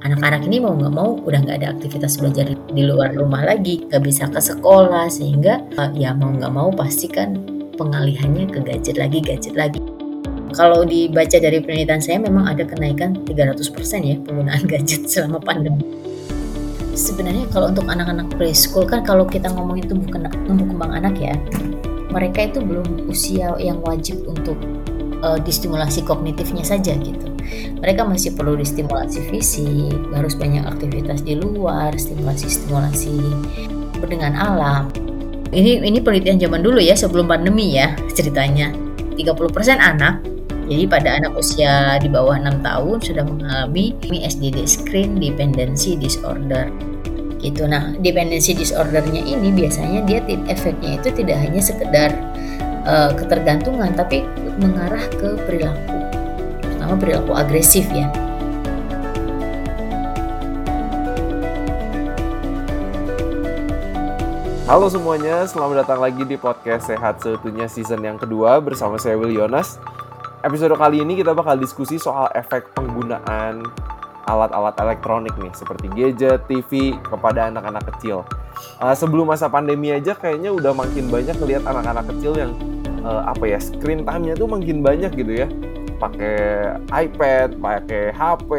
anak-anak ini mau nggak mau udah nggak ada aktivitas belajar di luar rumah lagi, nggak bisa ke sekolah sehingga uh, ya mau nggak mau pastikan pengalihannya ke gadget lagi, gadget lagi. Kalau dibaca dari penelitian saya memang ada kenaikan 300% ya penggunaan gadget selama pandemi. Sebenarnya kalau untuk anak-anak preschool kan kalau kita ngomong itu bukan tumbuh kembang anak ya, mereka itu belum usia yang wajib untuk uh, distimulasi kognitifnya saja gitu. Mereka masih perlu distimulasi fisik, harus banyak aktivitas di luar, stimulasi-stimulasi dengan alam. Ini ini penelitian zaman dulu ya sebelum pandemi ya ceritanya. 30% anak jadi pada anak usia di bawah 6 tahun sudah mengalami SDD screen dependency disorder gitu. Nah, dependency disordernya ini biasanya dia efeknya itu tidak hanya sekedar uh, ketergantungan tapi mengarah ke perilaku terutama perilaku agresif ya Halo semuanya, selamat datang lagi di podcast Sehat Seutuhnya season yang kedua bersama saya Will Yonas. Episode kali ini kita bakal diskusi soal efek penggunaan alat-alat elektronik nih seperti gadget, TV kepada anak-anak kecil. Uh, sebelum masa pandemi aja kayaknya udah makin banyak ngelihat anak-anak kecil yang uh, apa ya screen time-nya tuh makin banyak gitu ya pakai iPad, pakai HP,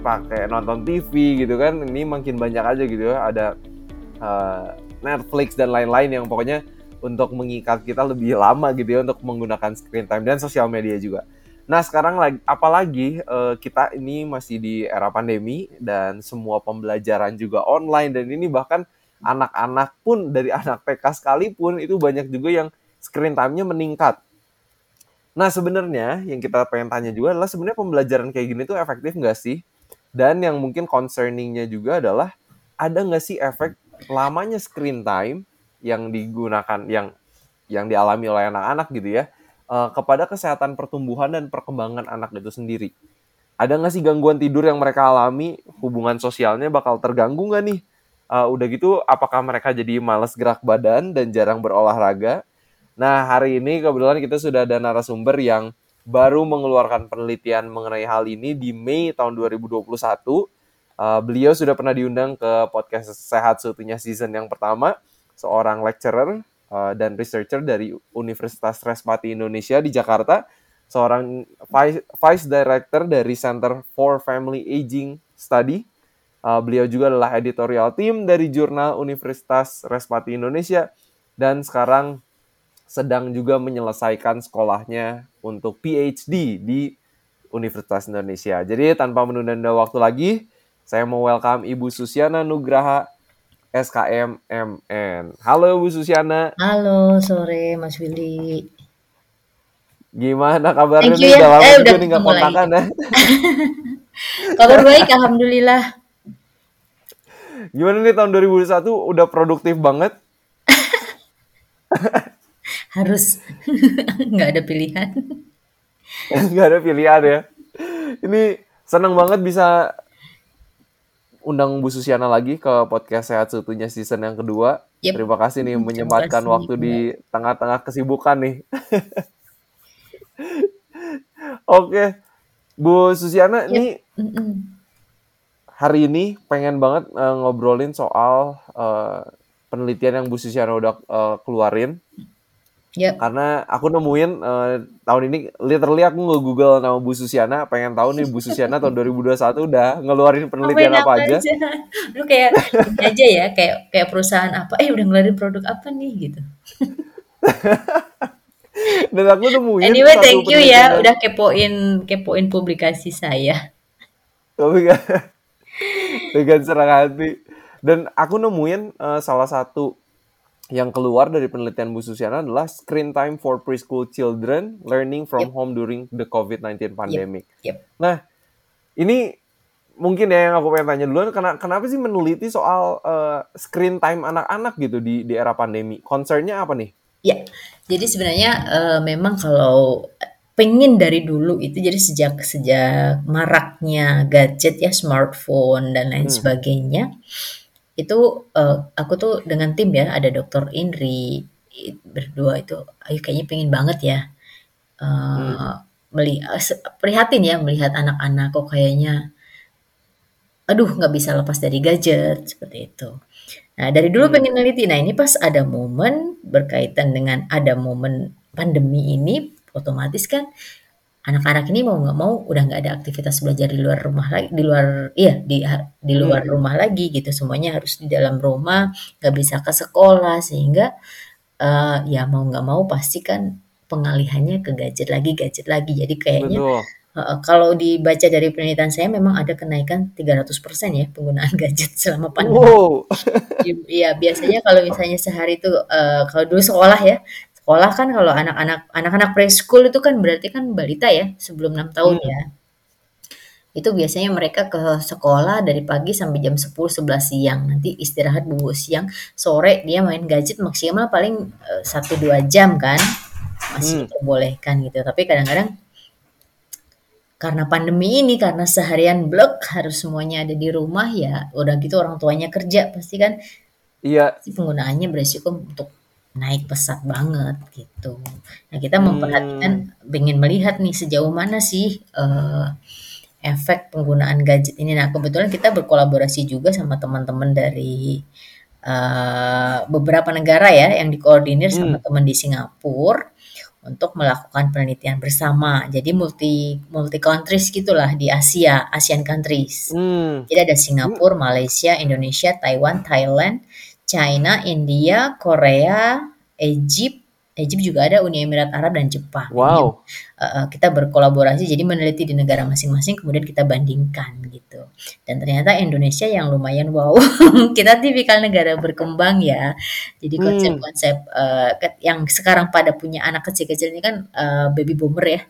pakai nonton TV gitu kan ini makin banyak aja gitu ya ada uh, Netflix dan lain-lain yang pokoknya untuk mengikat kita lebih lama gitu ya untuk menggunakan screen time dan sosial media juga. Nah sekarang lagi apalagi uh, kita ini masih di era pandemi dan semua pembelajaran juga online dan ini bahkan anak-anak pun dari anak TK sekalipun itu banyak juga yang screen time-nya meningkat. Nah sebenarnya yang kita pengen tanya juga adalah sebenarnya pembelajaran kayak gini tuh efektif nggak sih? Dan yang mungkin concerningnya juga adalah ada nggak sih efek lamanya screen time yang digunakan yang yang dialami oleh anak-anak gitu ya uh, kepada kesehatan pertumbuhan dan perkembangan anak itu sendiri. Ada nggak sih gangguan tidur yang mereka alami? Hubungan sosialnya bakal terganggu nggak nih? Uh, udah gitu, apakah mereka jadi males gerak badan dan jarang berolahraga? Nah, hari ini kebetulan kita sudah ada narasumber yang baru mengeluarkan penelitian mengenai hal ini di Mei tahun 2021. Uh, beliau sudah pernah diundang ke podcast Sehat Seutuhnya season yang pertama, seorang lecturer uh, dan researcher dari Universitas Tresmati Indonesia di Jakarta, seorang vice, vice director dari Center for Family Aging Study. Uh, beliau juga adalah editorial team dari jurnal Universitas Tresmati Indonesia dan sekarang sedang juga menyelesaikan sekolahnya untuk PhD di Universitas Indonesia. Jadi tanpa menunda-nunda waktu lagi, saya mau welcome Ibu Susiana Nugraha SKM MN. Halo Bu Susiana. Halo, sore Mas Willy. Gimana kabarnya nih? Ya. Udah lama eh, juga nih nggak kontakan ya. Kabar baik, Alhamdulillah. Gimana nih tahun 2021 udah produktif banget? harus nggak ada pilihan nggak ada pilihan ya ini senang banget bisa undang Bu Susiana lagi ke podcast Sehat Seutuhnya season yang kedua. Yep. Terima kasih nih menyempatkan waktu di tengah-tengah kesibukan nih. Oke, Bu Susiana, yep. ini hari ini pengen banget uh, ngobrolin soal uh, penelitian yang Bu Susiana udah uh, keluarin Yep. Karena aku nemuin uh, tahun ini literally aku nge-google nama Bu Susiana, pengen tahu nih Bu Susiana tahun 2021 udah ngeluarin penelitian apa, apa aja. aja. Lu kayak aja ya, kayak kayak perusahaan apa, eh udah ngeluarin produk apa nih gitu. Dan aku nemuin Anyway, thank you ya udah kepoin kepoin publikasi saya. Tapi kan dengan serang hati. Dan aku nemuin uh, salah satu yang keluar dari penelitian Bu Susiana adalah screen time for preschool children learning from yep. home during the COVID-19 pandemic. Yep. Yep. Nah, ini mungkin ya yang aku pengen tanya duluan, kenapa, kenapa sih meneliti soal uh, screen time anak-anak gitu di, di era pandemi? Concernnya apa nih? Ya, jadi sebenarnya uh, memang kalau pengen dari dulu itu jadi sejak sejak maraknya gadget ya smartphone dan lain hmm. sebagainya itu uh, aku tuh dengan tim ya ada dokter Indri berdua itu ayo kayaknya pengen banget ya uh, hmm. melihat prihatin ya melihat anak-anak kok kayaknya aduh nggak bisa lepas dari gadget seperti itu. Nah dari dulu Hmm. pengen neliti, nah ini pas ada momen berkaitan dengan ada momen pandemi ini, otomatis kan anak-anak ini mau nggak mau udah nggak ada aktivitas belajar di luar rumah lagi, di luar iya di di luar Hmm. rumah lagi gitu, semuanya harus di dalam rumah, nggak bisa ke sekolah sehingga uh, ya mau nggak mau pasti kan pengalihannya ke gadget lagi, gadget lagi. Jadi kayaknya Betul. uh, kalau dibaca dari penelitian saya memang ada kenaikan 300% ya penggunaan gadget selama pandemi. Wow. Iya biasanya kalau misalnya sehari itu uh, kalau dulu sekolah ya, sekolah kan kalau anak-anak anak-anak preschool itu kan berarti kan balita ya sebelum 6 tahun Hmm. ya. Itu biasanya mereka ke sekolah dari pagi sampai jam 10, 11 siang. Nanti istirahat bobo siang, sore dia main gadget maksimal paling uh, 1-2 jam kan. Masih Hmm. diperbolehkan gitu. Tapi kadang-kadang karena pandemi ini, karena seharian blok harus semuanya ada di rumah ya, udah gitu orang tuanya kerja pasti kan Iya. penggunaannya beresiko untuk naik pesat banget gitu. Nah kita Hmm. memperhatikan, ingin melihat nih sejauh mana sih uh, efek penggunaan gadget ini. Nah kebetulan kita berkolaborasi juga sama teman-teman dari uh, beberapa negara ya yang dikoordinir sama Hmm. teman di Singapura untuk melakukan penelitian bersama. Jadi multi multi countries gitulah di Asia, Asian countries. Hmm. Jadi ada Singapura, Malaysia, Indonesia, Taiwan, Thailand, China, India, Korea, Egypt, Egypt juga ada Uni Emirat Arab dan Jepang. Wow. uh, kita berkolaborasi jadi meneliti di negara masing-masing kemudian kita bandingkan gitu. Dan ternyata Indonesia yang lumayan wow. kita tipikal negara berkembang ya. Jadi Hmm. konsep-konsep uh, yang sekarang pada punya anak kecil-kecil ini kan uh, baby boomer ya.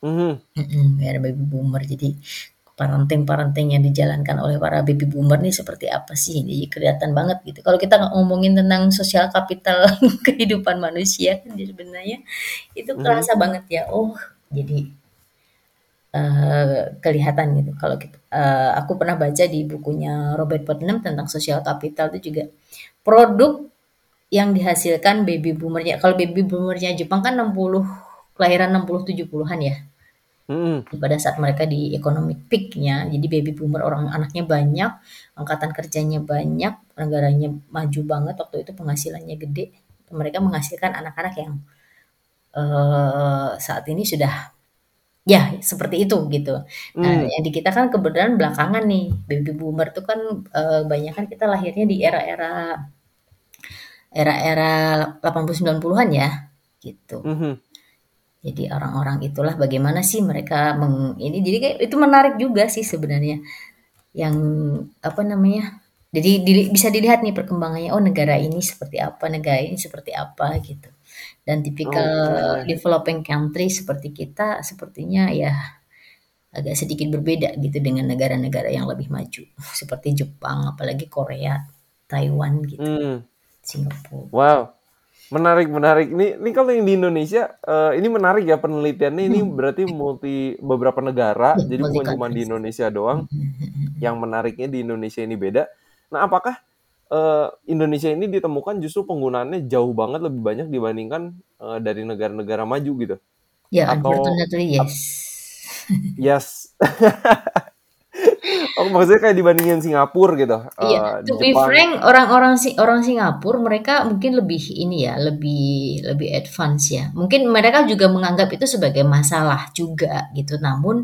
Mhm. Mm-mm, era baby boomer. Jadi parenting-parenting yang dijalankan oleh para baby boomer nih seperti apa sih? Jadi kelihatan banget gitu. Kalau kita ngomongin tentang sosial kapital kehidupan manusia kan sebenarnya itu Mhm. kerasa banget ya. Oh, jadi eh, kelihatan gitu. Kalau kita, eh, aku pernah baca di bukunya Robert Putnam tentang sosial kapital itu juga produk yang dihasilkan baby boomernya. Kalau baby boomernya Jepang kan 60 kelahiran 60 70-an ya Mhm. pada saat mereka di economic peak-nya. Jadi baby boomer orang anaknya banyak, angkatan kerjanya banyak, negaranya maju banget waktu itu penghasilannya gede. Mereka menghasilkan anak-anak yang eh, saat ini sudah ya seperti itu gitu. Nah, Hmm. yang di kita kan kebetulan belakangan nih baby boomer tuh kan eh, banyak kan kita lahirnya di era-era era-era 80 90-an ya gitu. Mhm. Jadi orang-orang itulah bagaimana sih mereka meng, ini jadi kayak itu menarik juga sih sebenarnya yang apa namanya jadi dili- bisa dilihat nih perkembangannya oh negara ini seperti apa negara ini seperti apa gitu dan tipikal Oke. developing country seperti kita sepertinya ya agak sedikit berbeda gitu dengan negara-negara yang lebih maju seperti Jepang apalagi Korea Taiwan gitu Hmm. Singapura Wow. Menarik, menarik. Ini, ini kalau yang di Indonesia, eh, ini menarik ya penelitiannya. Ini Hmm. berarti multi beberapa negara, ya jadi bukan cuma di Indonesia doang. Yang menariknya di Indonesia ini beda. Nah, apakah eh, Indonesia ini ditemukan justru penggunaannya jauh banget lebih banyak dibandingkan eh, dari negara-negara maju gitu? ya Atau unfortunately yes yes, oh maksudnya kayak dibandingin Singapura gitu, Iya, eh, to be Jepang. frank, orang-orang si orang Singapura mereka mungkin lebih ini ya, lebih lebih advance ya. Mungkin mereka juga menganggap itu sebagai masalah juga gitu. Namun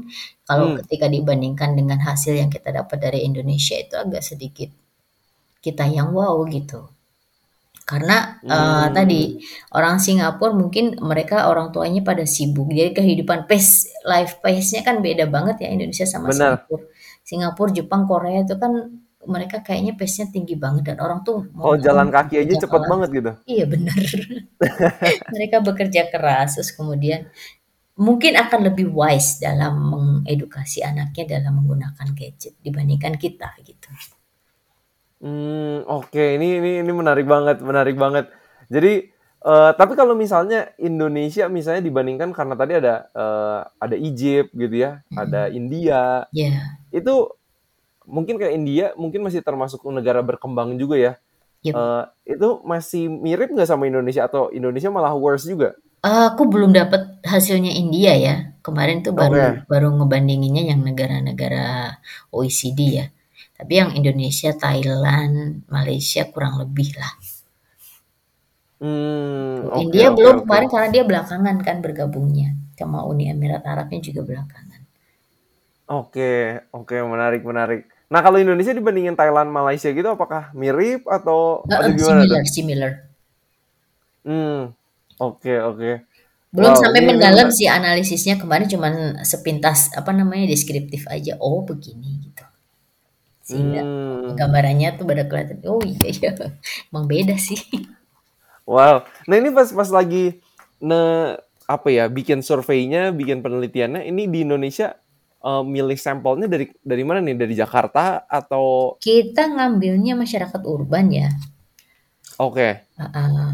kalau Hmm. ketika dibandingkan dengan hasil yang kita dapat dari Indonesia itu agak sedikit kita yang wow gitu. Karena eh, tadi Hmm. orang Singapura mungkin mereka orang tuanya pada sibuk. Jadi kehidupan pace life pace-nya kan beda banget ya Indonesia sama Benar. Singapura. Singapura, Jepang, Korea itu kan mereka kayaknya pace-nya tinggi banget dan orang tuh mau nggak jalan kaki aja cepet keras. banget gitu. Iya benar. mereka bekerja keras terus kemudian mungkin akan lebih wise dalam mengedukasi anaknya dalam menggunakan gadget dibandingkan kita gitu. Hmm, oke, ini ini ini menarik banget, menarik banget. Jadi, eh, tapi kalau misalnya Indonesia misalnya dibandingkan karena tadi ada eh, ada Egypt gitu ya, ada Mm-mm. India, Ya, itu mungkin kayak India mungkin masih termasuk negara berkembang juga ya. yep. Eh, itu masih mirip nggak sama Indonesia atau Indonesia malah worse juga? Aku belum dapat hasilnya India ya. Kemarin tuh baru Oke. baru ngebandinginnya yang negara-negara OECD ya. Tapi yang Indonesia, Thailand, Malaysia kurang lebih lah. Hmm, India oke, belum oke. kemarin karena dia belakangan kan bergabungnya sama Uni Emirat Arabnya juga belakangan. Oke, oke, menarik, menarik. Nah, kalau Indonesia dibandingin Thailand, Malaysia gitu, apakah mirip atau atau eh, gimana tuh? similar, similar. Hmm, oke, oke. Belum Wow, sampai ini mendalam sih analisisnya kemarin cuman sepintas apa namanya deskriptif aja. Oh begini gitu. Sehingga Hmm, gambarannya tuh pada kelihatan. Oh iya iya, emang beda sih. Wow. Nah, ini pas pas lagi ne apa ya, bikin surveinya, bikin penelitiannya, ini di Indonesia eh, milih sampelnya dari dari mana nih? Dari Jakarta atau Kita ngambilnya masyarakat urban ya. oke. Ah, ah.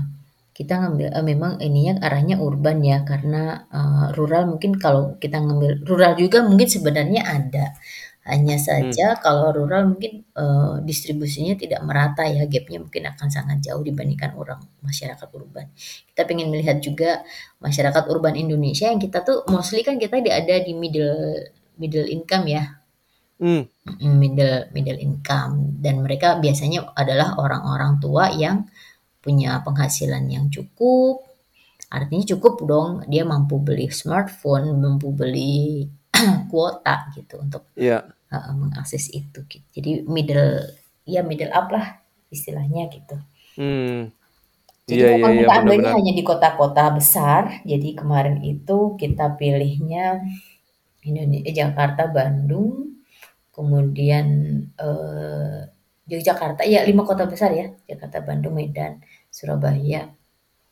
kita ngambil eh, memang ininya arahnya urban ya karena eh, rural mungkin kalau kita ngambil rural juga mungkin sebenarnya ada hanya Hmm, saja kalau rural mungkin eh, distribusinya tidak merata ya gapnya mungkin akan sangat jauh dibandingkan orang masyarakat urban. Kita pengen melihat juga masyarakat urban Indonesia yang kita tuh mostly kan kita di- ada di middle middle income ya. Hmm, Mm, middle middle income. Dan mereka biasanya adalah orang-orang tua yang punya penghasilan yang cukup. Artinya cukup dong dia mampu beli smartphone mampu beli kuota gitu untuk iya. uh, mengakses itu gitu. jadi middle ya middle up lah istilahnya gitu Hmm, jadi memang iya, kita ambilnya benar-benar. hanya di kota-kota besar jadi kemarin itu kita pilihnya Indonesia Jakarta Bandung kemudian eh, Yogyakarta ya lima kota besar ya Jakarta Bandung Medan Surabaya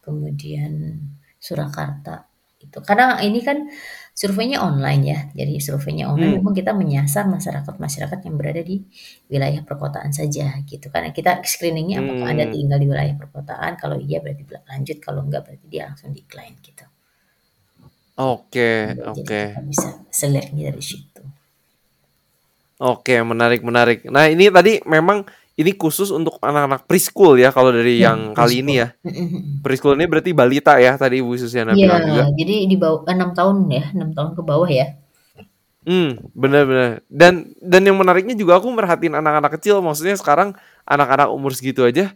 kemudian Surakarta itu karena ini kan surveinya online ya. Jadi surveinya online Hmm, memang kita menyasar masyarakat-masyarakat yang berada di wilayah perkotaan saja gitu. Karena kita screeningnya apakah anda hmm, tinggal di wilayah perkotaan kalau iya berarti lanjut kalau enggak berarti dia langsung decline gitu. Oke, jadi oke. kita bisa selernya dari situ. Oke, menarik, menarik. Nah, ini tadi memang ini khusus untuk anak-anak preschool ya, kalau dari ya yang kali ini preschool ya. Preschool ini berarti balita ya, tadi Ibu Susiana Iya, bilang juga. jadi di bawah enam tahun ya, enam tahun ke bawah ya. Hmm, benar-benar. Dan dan yang menariknya juga aku merhatiin anak-anak kecil, maksudnya sekarang anak-anak umur segitu aja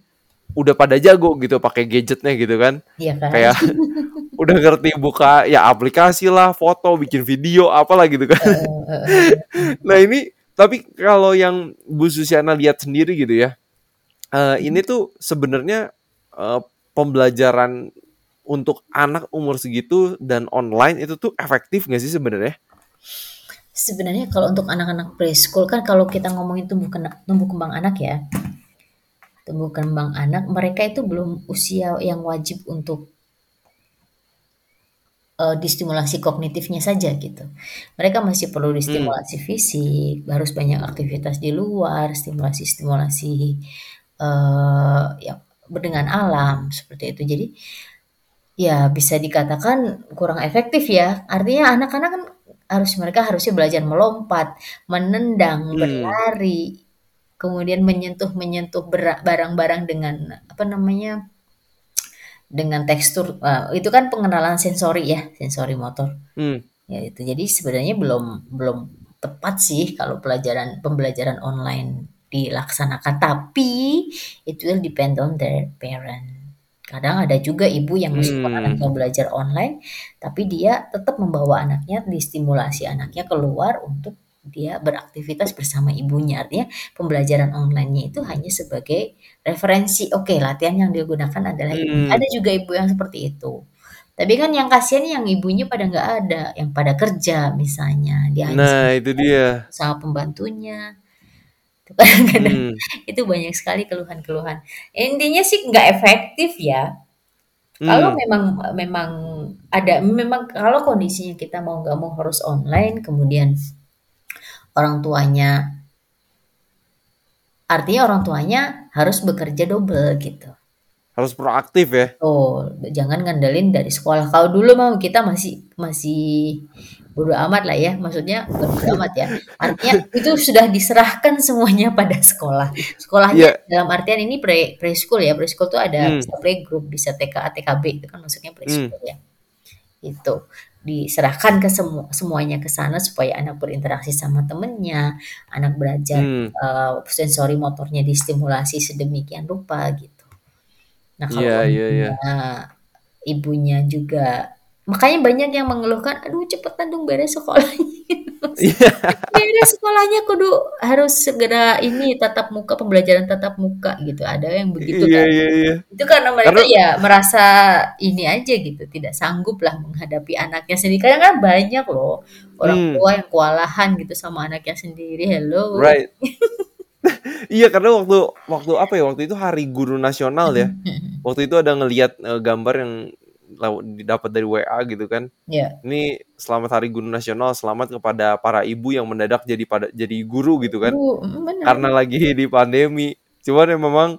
udah pada jago gitu pakai gadgetnya gitu kan. Iya kan? Kayak udah ngerti buka ya aplikasi lah, foto, bikin video apalah gitu kan. Eh, eh, eh. Nah, ini tapi kalau yang Bu Susiana lihat sendiri gitu ya. eh, ini tuh sebenarnya eh, pembelajaran untuk anak umur segitu dan online itu tuh efektif nggak sih sebenarnya? Sebenarnya kalau untuk anak-anak preschool kan kalau kita ngomongin tumbuh kena- tumbuh kembang anak ya, tumbuh kembang anak mereka itu belum usia yang wajib untuk eh, distimulasi kognitifnya saja gitu. Mereka masih perlu Hmm, distimulasi fisik, harus banyak aktivitas di luar, stimulasi-stimulasi eh ya dengan alam seperti itu. Jadi ya bisa dikatakan kurang efektif ya. Artinya anak-anak kan harus mereka harusnya belajar melompat, menendang, hmm, berlari, kemudian menyentuh-menyentuh bera- barang-barang dengan apa namanya? Dengan tekstur eh, itu kan pengenalan sensori ya, sensori motor. hmm. Ya itu. Jadi sebenarnya belum belum tepat sih kalau pelajaran pembelajaran online dilaksanakan, tapi it will depend on their parent. Kadang ada juga ibu yang meskipun Hmm, anaknya belajar online, tapi dia tetap membawa anaknya, distimulasi anaknya keluar untuk dia beraktivitas bersama ibunya. Artinya pembelajaran online-nya itu hanya sebagai referensi. Oke, latihan yang digunakan adalah ini. hmm. Ada juga ibu yang seperti itu. Tapi kan yang kasihan yang ibunya pada nggak ada, yang pada kerja misalnya, dia hanya Nah, itu dia. sama pembantunya. Itu Kadang-kadang Hmm, itu banyak sekali keluhan-keluhan. Intinya sih nggak efektif ya. Kalau hmm, memang memang ada memang kalau kondisinya kita mau nggak mau harus online, kemudian orang tuanya artinya orang tuanya harus bekerja double gitu. harus proaktif ya. Oh, jangan ngandelin dari sekolah. Kalau dulu mah kita masih masih bodo amat lah ya. Maksudnya bukan bodo amat ya. Artinya itu sudah diserahkan semuanya pada sekolah. Sekolahnya Iya. dalam artian ini pre preschool ya. Preschool tuh ada Hmm, bisa playgroup, bisa TK, TKB itu kan maksudnya hmm, preschool ya. Itu. Diserahkan ke semua semuanya ke sana supaya anak berinteraksi sama temennya, anak belajar Hmm. uh, sensori motornya distimulasi sedemikian rupa gitu. Nah kalau iya iya. ibunya, ibunya juga makanya banyak yang mengeluhkan, aduh cepetan dong beres sekolahnya. Iya. beres sekolahnya kudu harus segera ini tatap muka pembelajaran tatap muka gitu. Ada yang begitu Iya kan. iya iya. Itu karena mereka Karena ya merasa ini aja gitu, tidak sanggup lah menghadapi anaknya sendiri. Kadang kan banyak loh orang Hmm. tua yang kewalahan gitu sama anaknya sendiri. Hello. Right. Iya karena waktu waktu apa ya waktu itu Hari Guru Nasional ya. Waktu itu ada ngelihat eh, gambar yang didapat dari WA gitu kan. Ya. Ini selamat Hari Guru Nasional, selamat kepada para ibu yang mendadak jadi pada jadi guru gitu kan. Bu, mm, benar. Karena lagi di pandemi. Cuman ya memang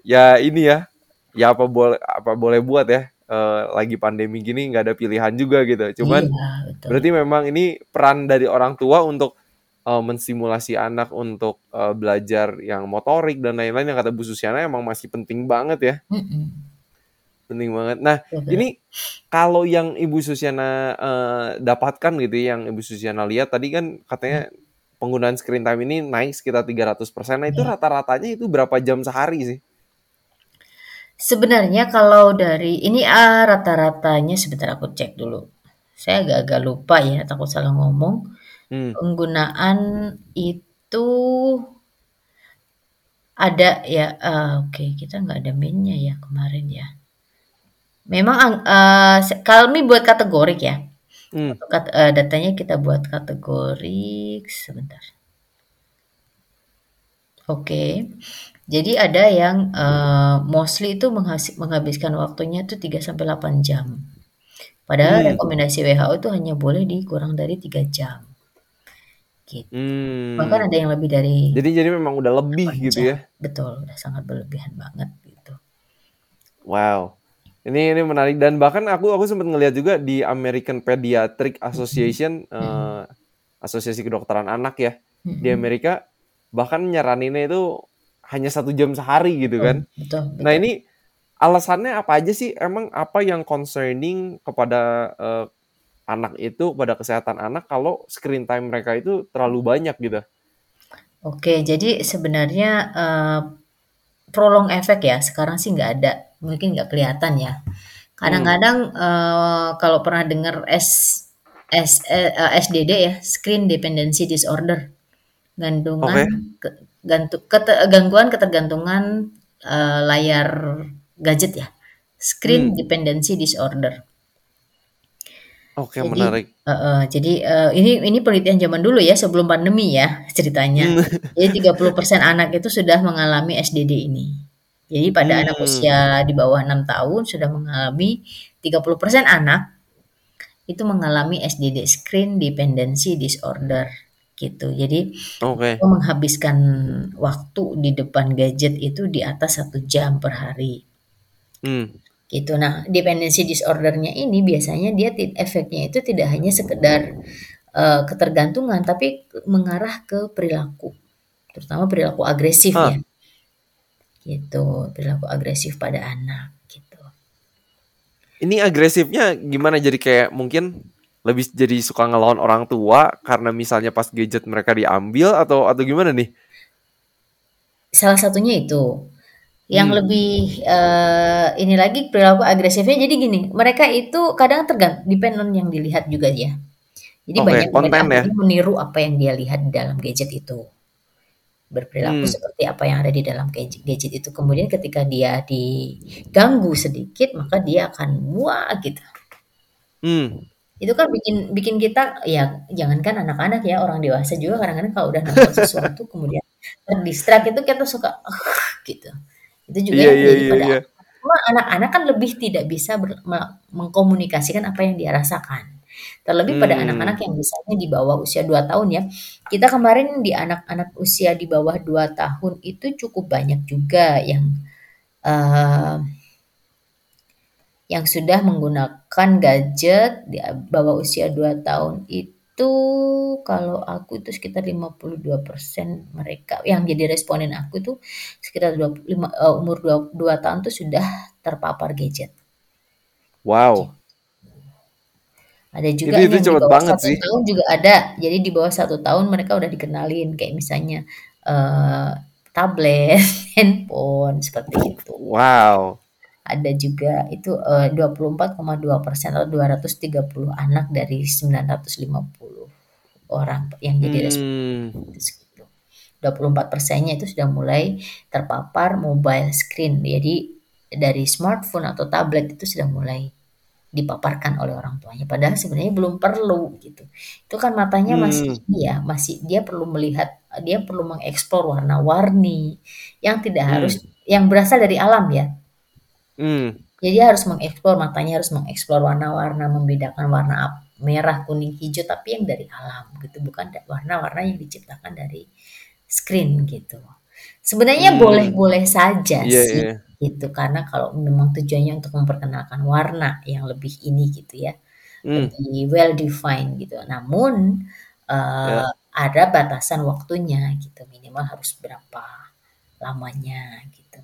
ya ini ya, ya apa boleh apa boleh buat ya. eh, lagi pandemi gini nggak ada pilihan juga gitu. Cuman Iya, betul. berarti memang ini peran dari orang tua untuk eh, menstimulasi anak untuk eh, belajar yang motorik dan lain-lain yang kata Bu Susiana emang masih penting banget ya. Mm-mm. Penting banget. Nah, Betul. ini kalau yang Ibu Susiana eh, dapatkan gitu ya, yang Ibu Susiana lihat tadi kan katanya penggunaan screen time ini naik sekitar 300%. Nah, itu Iya. rata-ratanya itu berapa jam sehari sih? Sebenarnya kalau dari ini ah, rata-ratanya sebentar aku cek dulu. Saya agak-agak lupa ya, takut salah ngomong. Hmm. Penggunaan itu ada ya, ah, oke kita nggak ada mainnya ya kemarin ya. Memang ang- eh, kami buat kategorik ya. Hmm. Kat- eh, datanya kita buat kategorik sebentar. Oke. Jadi ada yang eh, mostly itu menghabiskan waktunya tuh 3 sampai 8 jam. Padahal Hmm. rekomendasi WHO itu hanya boleh dikurang dari 3 jam. Gitu. Bahkan Hmm. ada yang lebih dari Jadi jadi memang udah lebih 8 gitu jam. ya. Betul, udah sangat berlebihan banget gitu. Wow. Ini ini menarik dan bahkan aku aku sempat ngeliat juga di American Pediatric Association eh, Asosiasi Kedokteran Anak ya di Mm-mm. Amerika bahkan nyaraninnya itu hanya satu jam sehari gitu Betul, kan. betul, Nah betul. ini alasannya apa aja sih? Emang apa yang concerning kepada eh, anak itu, pada kesehatan anak kalau screen time mereka itu terlalu banyak gitu? Oke, jadi sebenarnya eh, prolong efek ya sekarang sih nggak ada, mungkin nggak kelihatan ya. Hmm. Kadang-kadang eh, kalau pernah dengar S, S, eh, eh, SDD ya, Screen Dependency Disorder, gantungan Oke. ke- gantu, kete- gangguan ketergantungan eh, layar gadget ya, Screen Hmm. Dependency Disorder. Oke, Jadi, menarik. eh, eh, jadi eh, ini ini penelitian zaman dulu ya sebelum pandemi ya ceritanya. Hmm. Jadi 30% anak itu sudah mengalami SDD ini. Jadi pada anak Hmm. usia di bawah 6 tahun sudah mengalami 30% anak itu mengalami SDD Screen Dependency Disorder gitu. Jadi Oke. mereka menghabiskan waktu di depan gadget itu di atas satu jam per hari Hmm. gitu. Nah, dependency disordernya ini biasanya dia efeknya itu tidak hanya sekedar eh, ketergantungan, tapi mengarah ke perilaku, terutama perilaku agresif Ah. ya, gitu, perilaku agresif pada anak, gitu. Ini agresifnya gimana? Jadi kayak mungkin lebih jadi suka ngelawan orang tua karena misalnya pas gadget mereka diambil atau atau gimana nih? Salah satunya itu. Yang Hmm. lebih eh, ini lagi perilaku agresifnya jadi gini, mereka itu kadang tergantung depend on yang dilihat juga ya. Jadi Oke, banyak mereka konten ya. meniru apa yang dia lihat di dalam gadget itu. Berperilaku Hmm. seperti apa yang ada di dalam gadget, gadget itu. Kemudian ketika dia diganggu sedikit, maka dia akan muak gitu. Hmm. Itu kan bikin bikin kita ya jangankan anak-anak ya, orang dewasa juga kadang-kadang kalau udah nonton sesuatu kemudian terdistrak itu kita suka gitu. Itu juga yang iya terjadi iya pada. Cuma anak-anak kan lebih tidak bisa ber- mengkomunikasikan apa yang dia rasakan. Terlebih pada Hmm. anak-anak yang misalnya di bawah usia 2 tahun ya. Kita kemarin di anak-anak usia di bawah 2 tahun itu cukup banyak juga yang eh, yang sudah menggunakan gadget di bawah usia 2 tahun itu kalau aku itu sekitar 52% mereka yang jadi responden aku itu sekitar 25, eh, umur 2, tahun tuh sudah terpapar gadget. Wow. Ada juga Itu- itu yang di bawah banget satu sih. tahun juga ada. Jadi di bawah satu tahun mereka udah dikenalin kayak misalnya eh, tablet, handphone seperti itu. Wow. Ada juga itu eh, 24,2 persen atau 230 anak dari 950 orang yang jadi Hmm. respondennya gitu. 24 persennya itu sudah mulai terpapar mobile screen. Jadi dari smartphone atau tablet itu sudah mulai dipaparkan oleh orang tuanya. Padahal sebenarnya belum perlu gitu. Itu kan matanya masih Hmm. ya masih dia perlu melihat dia perlu mengeksplor warna-warni yang tidak Hmm. harus yang berasal dari alam ya. Hmm. Jadi harus mengeksplor matanya harus mengeksplor warna-warna membedakan warna merah, kuning, hijau tapi yang dari alam gitu bukan warna-warna yang diciptakan dari screen gitu. Sebenarnya Hmm. boleh-boleh saja Iya, sih iya. gitu karena kalau memang tujuannya untuk memperkenalkan warna yang lebih ini gitu ya Hmm. lebih well defined gitu. Namun eh, Ya. ada batasan waktunya gitu minimal harus berapa lamanya gitu.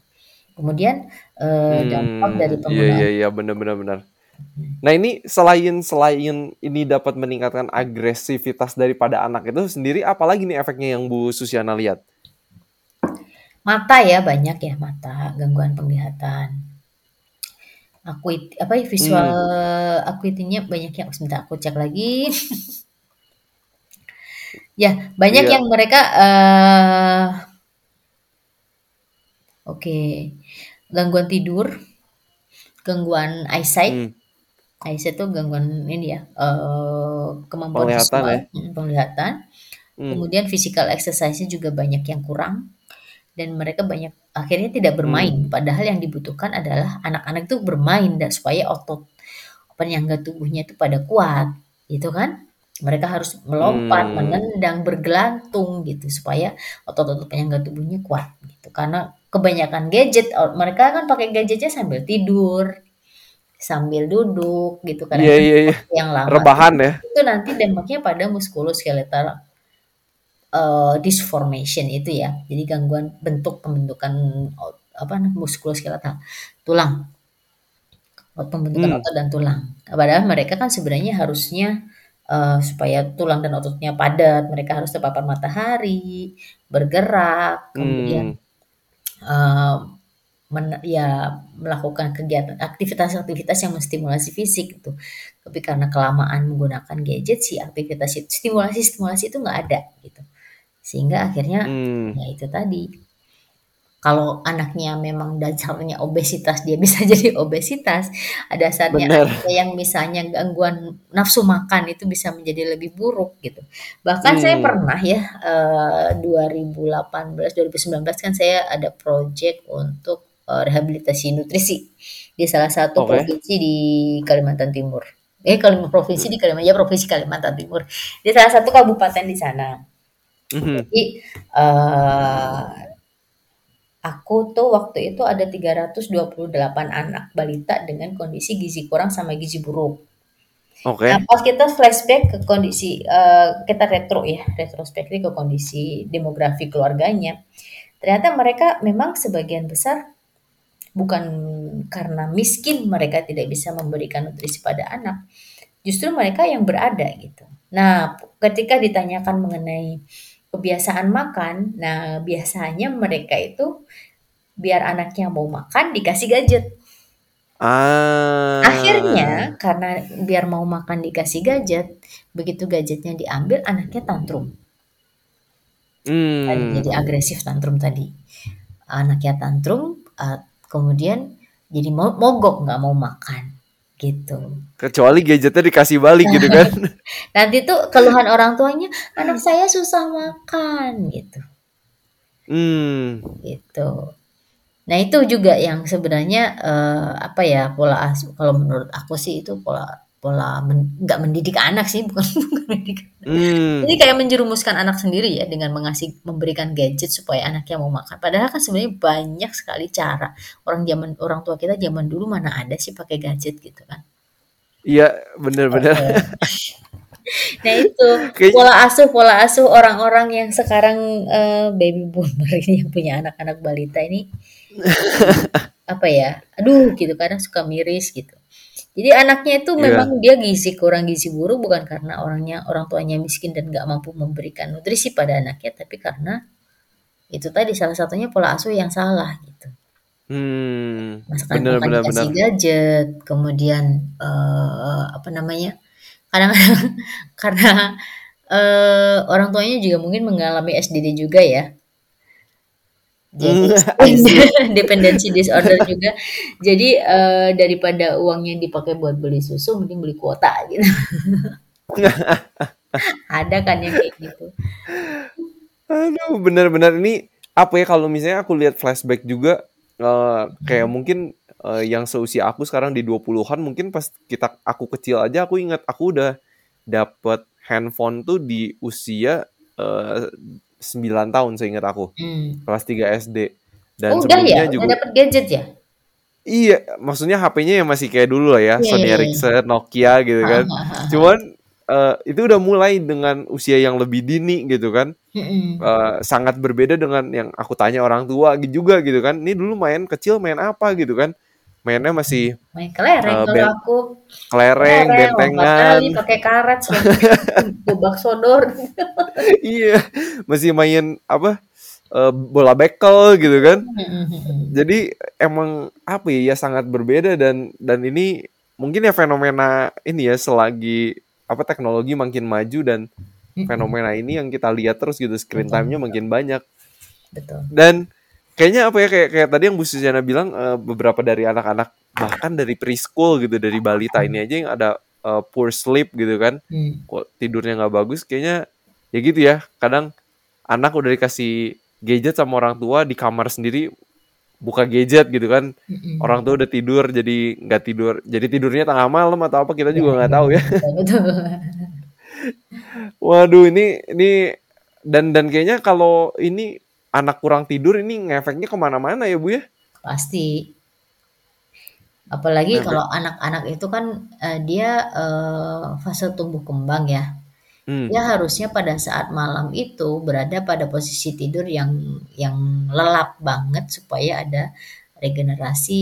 Kemudian eh, dampak Hmm, dari Iya penggunaan iya iya benar benar. Nah ini selain selain ini dapat meningkatkan agresivitas daripada anak itu sendiri, apalagi nih efeknya yang Bu Susiana lihat? Mata ya banyak ya mata gangguan penglihatan. Akuit apa ya visual acuity-nya banyak yang sebentar aku cek lagi. ya banyak Iya. yang mereka eh oke gangguan tidur, gangguan eyesight. Hmm. eyesight itu gangguan ini ya eh kemampuan Penglihatan visual, ya? mm, penglihatan. Hmm. Kemudian physical exercise-nya juga banyak yang kurang dan mereka banyak akhirnya tidak bermain. Padahal yang dibutuhkan adalah anak-anak itu bermain dan supaya otot penyangga tubuhnya itu pada kuat, gitu kan? Mereka harus melompat, Hmm. menendang, bergelantung gitu supaya otot-otot penyangga tubuhnya kuat gitu. Karena kebanyakan gadget mereka kan pakai gadgetnya sambil tidur, sambil duduk gitu karena Iya iya iya. yang lama Rebahan ya. itu nanti dampaknya pada muskuloskeletal eh, disformation itu ya. Jadi gangguan bentuk pembentukan apa muskuloskeletal tulang. Pembentukan Hmm. otot dan tulang. Padahal mereka kan sebenarnya harusnya eh, supaya tulang dan ototnya padat, mereka harus terpapar matahari, bergerak, kemudian Hmm. eh, men- ya melakukan kegiatan aktivitas-aktivitas yang menstimulasi fisik gitu. Tapi karena kelamaan menggunakan gadget sih aktivitas itu stimulasi-stimulasi itu nggak ada gitu. Sehingga akhirnya Hmm. ya itu tadi. Kalau anaknya memang dasarnya obesitas dia bisa jadi obesitas. Ada saatnya ada yang misalnya gangguan nafsu makan itu bisa menjadi lebih buruk gitu. Bahkan saya Hmm. pernah ya eh, 2018 2019 kan saya ada project untuk eh, rehabilitasi nutrisi di salah satu Oke. provinsi di Kalimantan Timur. Eh Kalimantan provinsi di Kalimantan ya provinsi Kalimantan Timur. Di salah satu kabupaten di sana. Mhm. Jadi eh aku tuh waktu itu ada 328 anak balita dengan kondisi gizi kurang sama gizi buruk. Oke. Nah, pas kita flashback ke kondisi eh, kita retro ya, retrospektif ke kondisi demografi keluarganya. Ternyata mereka memang sebagian besar bukan karena miskin mereka tidak bisa memberikan nutrisi pada anak. Justru mereka yang berada gitu. Nah, ketika ditanyakan mengenai kebiasaan makan, nah biasanya mereka itu biar anaknya mau makan dikasih gadget. Ah. Akhirnya karena biar mau makan dikasih gadget, begitu gadgetnya diambil anaknya tantrum. Tadi Hmm. jadi agresif tantrum tadi. Anaknya tantrum, eh, kemudian jadi mogok nggak mau makan gitu. Kecuali gadgetnya dikasih balik gitu kan. Nanti tuh keluhan orang tuanya, anak saya susah makan gitu, Hmm. gitu. Nah itu juga yang sebenarnya eh, apa ya pola asuh. Kalau menurut aku sih itu pola pola men- nggak mendidik anak sih, bukan bukan mendidik Hmm. Jadi kayak menjerumuskan anak sendiri ya dengan mengasih memberikan gadget supaya anaknya mau makan. Padahal kan sebenarnya banyak sekali cara. Orang zaman orang tua kita zaman dulu mana ada sih pakai gadget gitu kan. Iya, bener-bener. Nah itu pola asuh pola asuh orang-orang yang sekarang eh, baby boomer ini yang punya anak-anak balita ini apa ya? Aduh gitu kadang suka miris gitu. Jadi anaknya itu Iya. memang dia gizi kurang gizi buruk bukan karena orangnya orang tuanya miskin dan nggak mampu memberikan nutrisi pada anaknya, tapi karena itu tadi salah satunya pola asuh yang salah gitu. Hmm, Masakan bener bener dikasih bener. gadget, kemudian eh, apa namanya? Kadang-kadang karena eh, orang tuanya juga mungkin mengalami SDD juga ya. Jadi I see. dependency disorder juga. Jadi eh, daripada uangnya dipakai buat beli susu, mending beli kuota gitu. Ada kan yang kayak gitu. Aduh, bener-bener ini apa ya kalau misalnya aku lihat flashback juga eh, kayak Hmm. mungkin eh, yang seusia aku sekarang di 20-an mungkin pas kita aku kecil aja aku ingat aku udah dapet handphone tuh di usia 9 tahun seingat aku. Hmm. Kelas 3 SD. Dan Oh udah ya, sebelumnya udah juga dapet gadget ya? iya, maksudnya HP-nya yang masih kayak dulu lah ya, Iya, Sony iya, iya. Ericsson, Nokia gitu kan. ha, ha, ha. Cuman eh, itu udah mulai dengan usia yang lebih dini gitu kan. Mm-mm. Eh, sangat berbeda dengan yang aku tanya orang tua juga gitu kan. Ini dulu main kecil main apa gitu kan. Mainnya masih Main kelereng eh, kalau aku. kelereng, Kelereng, bentengan. pakai karet, gobak sodor. iya, masih main apa? eh, bola bekel gitu kan. Jadi emang apa ya, ya sangat berbeda dan dan ini mungkin ya fenomena ini ya selagi apa teknologi makin maju dan fenomena ini yang kita lihat terus gitu screen time-nya makin banyak Betul. dan kayaknya apa ya kayak kayak tadi yang Bu Susiana bilang eh, beberapa dari anak-anak bahkan dari preschool gitu dari balita ini aja yang ada eh, poor sleep gitu kan Hmm. kok tidurnya nggak bagus kayaknya ya gitu ya kadang anak udah dikasih gadget sama orang tua di kamar sendiri buka gadget gitu kan Mm-mm. orang tua udah tidur jadi nggak tidur jadi tidurnya tengah malam atau apa kita juga nggak tahu ya betul, betul. waduh ini ini dan dan kayaknya kalau ini anak kurang tidur ini ngefeknya ke mana-mana ya bu ya Pasti. Apalagi Nah, kalau anak-anak itu kan eh, dia eh, fase tumbuh kembang ya. hmm, Dia harusnya pada saat malam itu berada pada posisi tidur yang yang lelap banget supaya ada regenerasi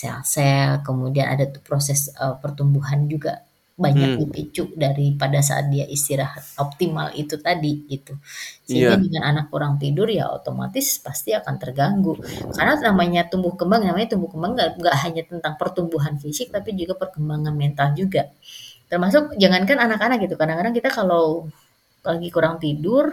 sel-sel, kemudian ada tuh proses eh, pertumbuhan juga banyak hmm, dipicu dari pada saat dia istirahat optimal itu tadi gitu. Sehingga iya dengan anak kurang tidur ya otomatis pasti akan terganggu. Karena namanya tumbuh kembang, namanya tumbuh kembang nggak nggak hanya tentang pertumbuhan fisik tapi juga perkembangan mental juga. Termasuk jangankan anak-anak gitu. Kadang-kadang kita kalau lagi kurang tidur,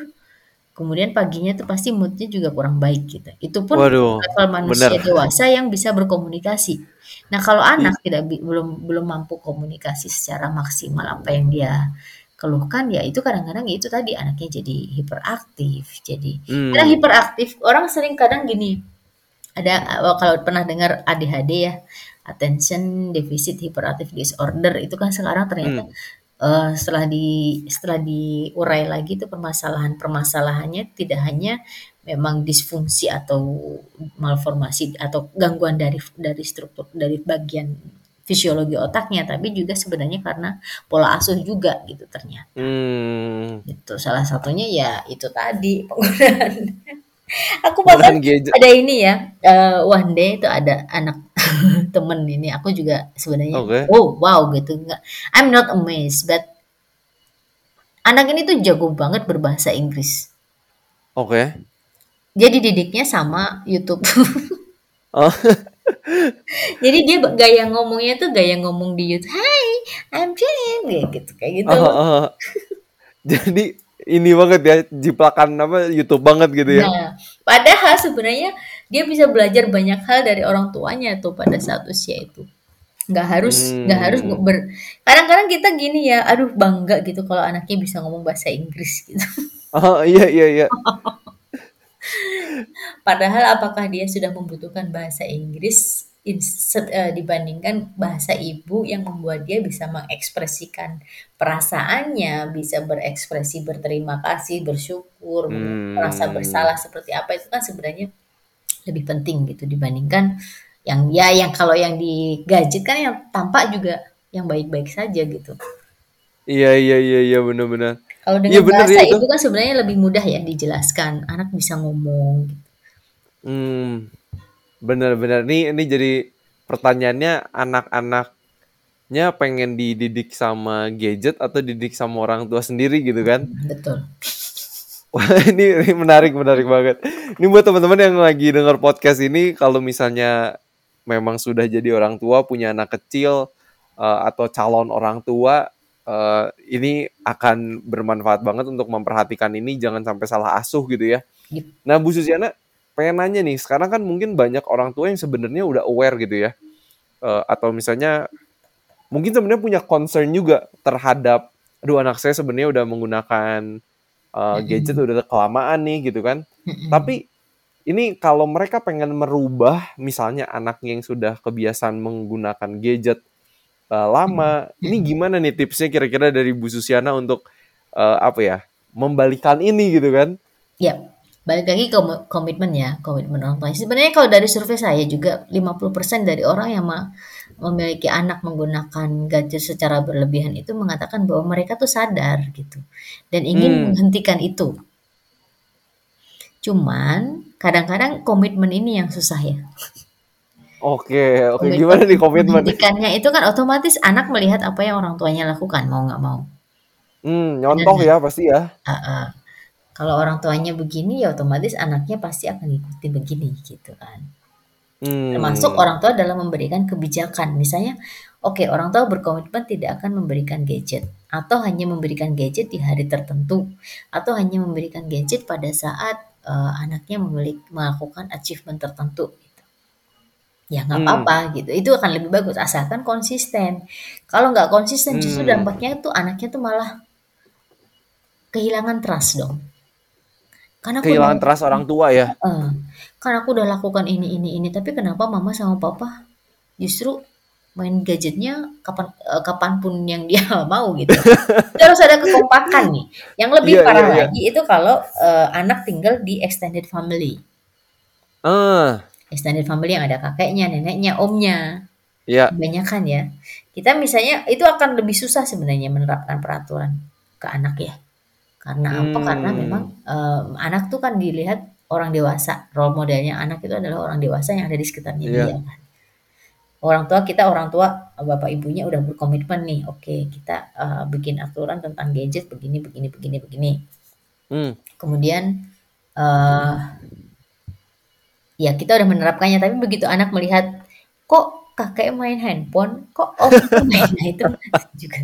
kemudian paginya tuh pasti moodnya juga kurang baik gitu. Itu pun waduh level manusia bener dewasa yang bisa berkomunikasi. Nah, kalau I- anak tidak bi- belum belum mampu komunikasi secara maksimal apa yang dia keluhkan, ya itu kadang-kadang ya itu tadi anaknya jadi hiperaktif. Jadi karena hmm, hiperaktif, orang sering kadang gini, ada eh, kalau pernah dengar ADHD ya, attention deficit hyperactive disorder itu kan sekarang ternyata hmm, eh, setelah di setelah diurai lagi itu permasalahan-permasalahannya tidak hanya memang disfungsi atau malformasi atau gangguan dari dari struktur dari bagian fisiologi otaknya tapi juga sebenarnya karena pola asuh juga gitu ternyata. Hmm. itu salah satunya ya itu tadi penggunaan. Aku bahkan ada ini ya eh, one day itu ada anak temen ini aku juga sebenarnya oke. Oh wow gitu nggak I'm not amazed but anak ini tuh jago banget berbahasa Inggris. Oke dia dididiknya sama YouTube oh jadi dia gaya ngomongnya tuh gaya ngomong di YouTube Hi I'm Jane gitu kayak gitu oh, oh. jadi ini banget ya jiplakan apa YouTube banget gitu ya Nah, padahal sebenarnya dia bisa belajar banyak hal dari orang tuanya tuh pada saat usia itu. Nggak harus, nggak harus hmm. ber. Kadang-kadang kita gini ya, aduh bangga gitu kalau anaknya bisa ngomong bahasa Inggris gitu. oh iya iya iya Padahal apakah dia sudah membutuhkan bahasa Inggris eh, dibandingkan bahasa ibu yang membuat dia bisa mengekspresikan perasaannya, bisa berekspresi berterima kasih, bersyukur, merasa bersalah hmm. seperti apa itu kan sebenarnya lebih penting gitu dibandingkan yang ya yang kalau yang di gadget kan yang tampak juga yang baik-baik saja gitu. iya iya iya iya benar-benar Kalau dengan bener bahasa ya itu ibu kan sebenarnya lebih mudah ya dijelaskan. Anak bisa ngomong. gitu. hmm benar-benar nih ini jadi pertanyaannya anak-anak anaknya pengen dididik sama gadget atau dididik sama orang tua sendiri gitu kan. Betul. Wah ini, ini menarik menarik banget. Ini buat teman-teman yang lagi dengar podcast ini, kalau misalnya memang sudah jadi orang tua punya anak kecil uh, atau calon orang tua, uh, ini akan bermanfaat banget untuk memperhatikan ini jangan sampai salah asuh gitu ya. Yep. Nah Bu Susiana pengen nanya nih, sekarang kan mungkin banyak orang tua yang sebenarnya udah aware gitu ya, uh, atau misalnya mungkin sebenarnya punya concern juga terhadap, aduh anak saya sebenarnya udah menggunakan uh, gadget udah kelamaan nih gitu kan. Tapi ini kalau mereka pengen merubah misalnya anaknya yang sudah kebiasaan menggunakan gadget uh, lama, ini gimana nih tipsnya kira-kira dari Bu Susiana untuk uh, apa ya membalikan ini gitu kan? Ya, balik lagi ke komitmen ya, komitmen orang tua. Sebenarnya kalau dari survei saya juga 50% dari orang yang memiliki anak menggunakan gadget secara berlebihan itu mengatakan bahwa mereka tuh sadar gitu dan ingin Hmm. menghentikan itu. Cuman kadang-kadang komitmen ini yang susah ya. Oke, oke gimana nih komitmen? menghentikannya itu kan otomatis anak melihat apa yang orang tuanya lakukan mau nggak mau. Hmm, nyontoh ya pasti ya. Ah, ah. Kalau orang tuanya begini ya otomatis anaknya pasti akan ikuti begini gitu kan. Termasuk Hmm. orang tua dalam memberikan kebijakan. Misalnya, oke orang tua berkomitmen tidak akan memberikan gadget atau hanya memberikan gadget di hari tertentu atau hanya memberikan gadget pada saat eh, anaknya memiliki melakukan achievement tertentu. Ya nggak Hmm. apa-apa gitu. Itu akan lebih bagus asalkan konsisten. Kalau nggak konsisten justru Hmm. dampaknya tuh anaknya tuh malah kehilangan trust dong. Karena aku Kehilangan udah trust orang tua ya. Heeh. kan aku udah lakukan ini ini ini tapi kenapa mama sama papa justru main gadgetnya kapan eh, kapan pun yang dia mau gitu. Itu harus ada kekompakan nih. Yang lebih Iya, parah iya, iya. lagi itu kalau eh, anak tinggal di extended family. Ah, Extended family yang ada kakeknya, neneknya, omnya. ya. Kebanyakan ya. Kita misalnya itu akan lebih susah sebenarnya menerapkan peraturan ke anak ya. Karena apa? Karena Hmm. memang eh, anak tuh kan dilihat orang dewasa. Role modelnya anak itu adalah orang dewasa yang ada di sekitarnya Iya. dia kan. Orang tua kita orang tua bapak ibunya udah berkomitmen nih. Oke, kita eh, bikin aturan tentang gadget begini begini begini begini. Hmm. Kemudian eh ya kita udah menerapkannya tapi begitu anak melihat kok kakek main handphone, kok om main nah itu juga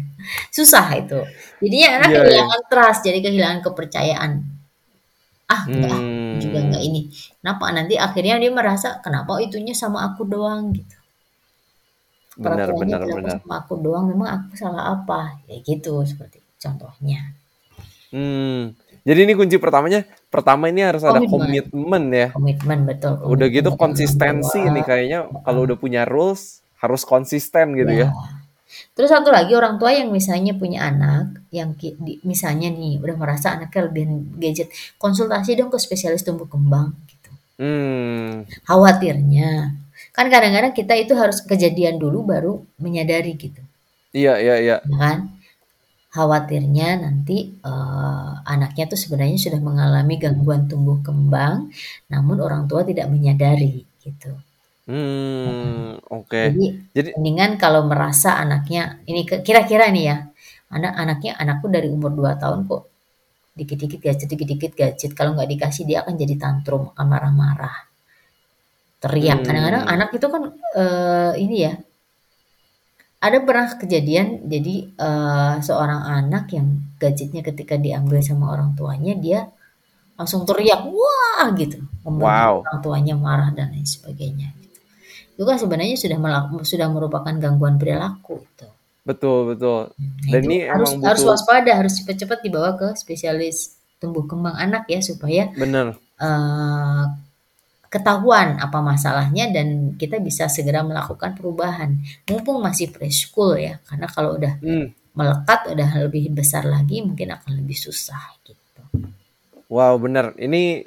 susah itu. Jadinya anak Iya, iya. kehilangan trust, jadi kehilangan kepercayaan. Ah, enggak ah, juga enggak Hmm. ini. Kenapa nanti akhirnya dia merasa kenapa itunya sama aku doang gitu. Benar, benar, benar. sama aku doang, memang aku salah apa? Ya gitu seperti contohnya. Hmm. Jadi ini kunci pertamanya, pertama ini harus ada Komitmen. ya. Komitmen betul. Udah Komitmen gitu dari orang konsistensi nih kayaknya kalau udah punya rules harus konsisten gitu Ya. ya. Terus satu lagi orang tua yang misalnya punya anak yang misalnya nih udah merasa anaknya lebih gadget, konsultasi dong ke spesialis tumbuh kembang gitu. Hmm. Khawatirnya kan kadang-kadang kita itu harus kejadian dulu baru menyadari gitu, Iya, iya, iya. ya kan? Khawatirnya nanti eh, anaknya tuh sebenarnya sudah mengalami gangguan tumbuh kembang, namun orang tua tidak menyadari gitu. Hmm, oke. Jadi Jadi mendingan kalau merasa anaknya ini ke- kira-kira nih ya, anak-anaknya anakku dari umur 2 tahun kok dikit-dikit gadget, dikit-dikit gadget. Kalau nggak dikasih dia akan jadi tantrum, akan marah-marah, teriak. Kadang-kadang hmm, anak itu kan eh, ini ya, ada pernah kejadian jadi eh, seorang anak yang gadgetnya ketika diambil sama orang tuanya dia langsung teriak, wah gitu, membuat wow. orang tuanya marah dan lain sebagainya. gitu. Itu kan sebenarnya sudah sudah merupakan gangguan perilaku itu. Betul, betul. Nah, Dan itu ini harus emang harus butuh waspada, harus cepat-cepat dibawa ke spesialis tumbuh kembang anak ya supaya bener. eh, ketahuan apa masalahnya dan kita bisa segera melakukan perubahan. Mumpung masih preschool ya, karena kalau udah Hmm. melekat udah lebih besar lagi mungkin akan lebih susah gitu. Wow, bener. Ini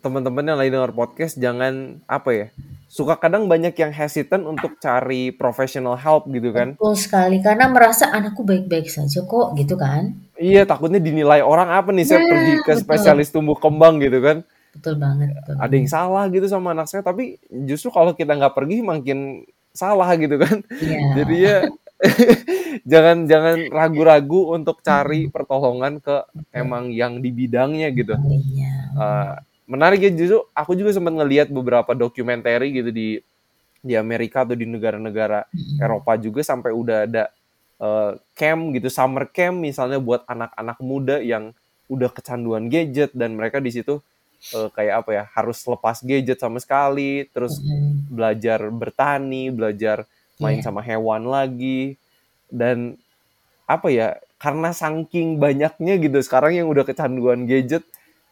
teman-teman yang lagi dengar podcast jangan apa ya? Suka kadang banyak yang hesitant untuk cari professional help gitu kan. Betul sekali karena merasa anakku baik-baik saja kok gitu kan. Iya, takutnya dinilai orang apa nih saya Nah, pergi ke betul. spesialis tumbuh kembang gitu kan. Betul banget. Betul Ada yang salah gitu sama anak saya, tapi justru kalau kita nggak pergi makin salah gitu kan. Iya. Jadi ya jangan jangan ragu-ragu untuk cari pertolongan ke emang yang di bidangnya gitu. Uh, menarik ya justru aku juga sempat ngelihat beberapa dokumenter gitu di di Amerika atau di negara-negara Eropa juga sampai udah ada uh, camp gitu summer camp misalnya buat anak-anak muda yang udah kecanduan gadget dan mereka di situ uh, kayak apa ya harus lepas gadget sama sekali terus belajar bertani belajar main yeah. sama hewan lagi. Dan apa ya karena saking banyaknya gitu sekarang yang udah kecanduan gadget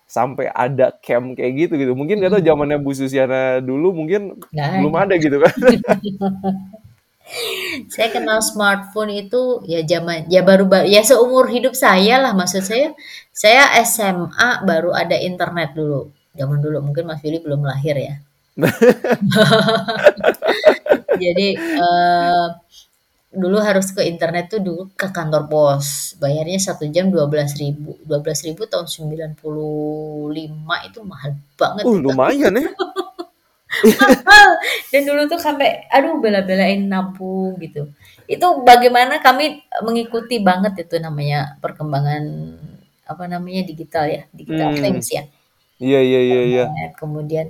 sampai ada camp kayak gitu gitu. Mungkin nggak tahu hmm. zamannya Bu Susiana dulu mungkin nah, belum ada gitu kan saya kenal smartphone itu ya zaman ya baru ya seumur hidup saya lah maksud saya. Saya SMA baru ada internet dulu. Zaman dulu mungkin Mas Willy belum lahir ya. Jadi uh, dulu harus ke internet tuh dulu ke kantor pos. Bayarnya satu jam dua belas ribu. dua belas ribu tahun sembilan puluh lima itu mahal banget. Uh, lumayan ya dan dulu tuh sampai aduh bela-belain nabung gitu itu bagaimana kami mengikuti banget itu namanya perkembangan apa namanya digital ya digital hmm. things ya iya iya iya iya kemudian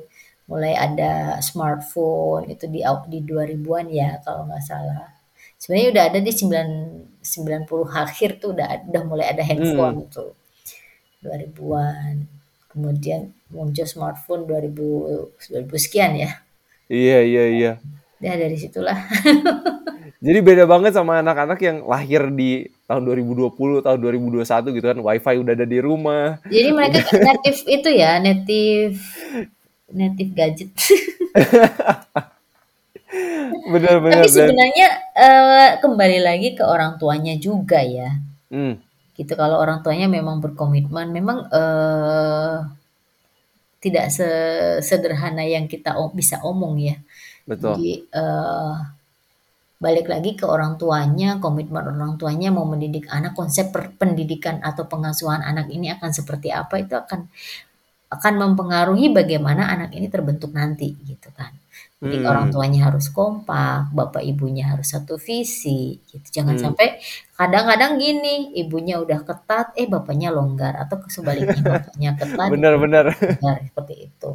mulai ada smartphone itu di di 2000-an ya kalau nggak salah. Sebenarnya udah ada di 9 90 akhir tuh udah udah mulai ada handphone hmm. tuh. 2000-an. Kemudian muncul smartphone 2000 2000 sekian ya. Iya, iya, iya. Ya dari situlah. Jadi beda banget sama anak-anak yang lahir di tahun 2020, tahun 2021 gitu kan, wifi udah ada di rumah. Jadi mereka native itu ya, native native gadget. Benar-benar. Tapi sebenarnya uh, kembali lagi ke orang tuanya juga ya. Hmm. Gitu kalau orang tuanya memang berkomitmen, memang uh, tidak sederhana yang kita bisa omong ya. Betul. Jadi uh, balik lagi ke orang tuanya, komitmen orang tuanya mau mendidik anak, konsep pendidikan atau pengasuhan anak ini akan seperti apa itu akan akan mempengaruhi bagaimana anak ini terbentuk nanti gitu kan. Jadi hmm. orang tuanya harus kompak, bapak ibunya harus satu visi gitu. Jangan hmm. sampai kadang-kadang gini, ibunya udah ketat, eh bapaknya longgar atau sebaliknya bapaknya ketat. Benar-benar. seperti itu.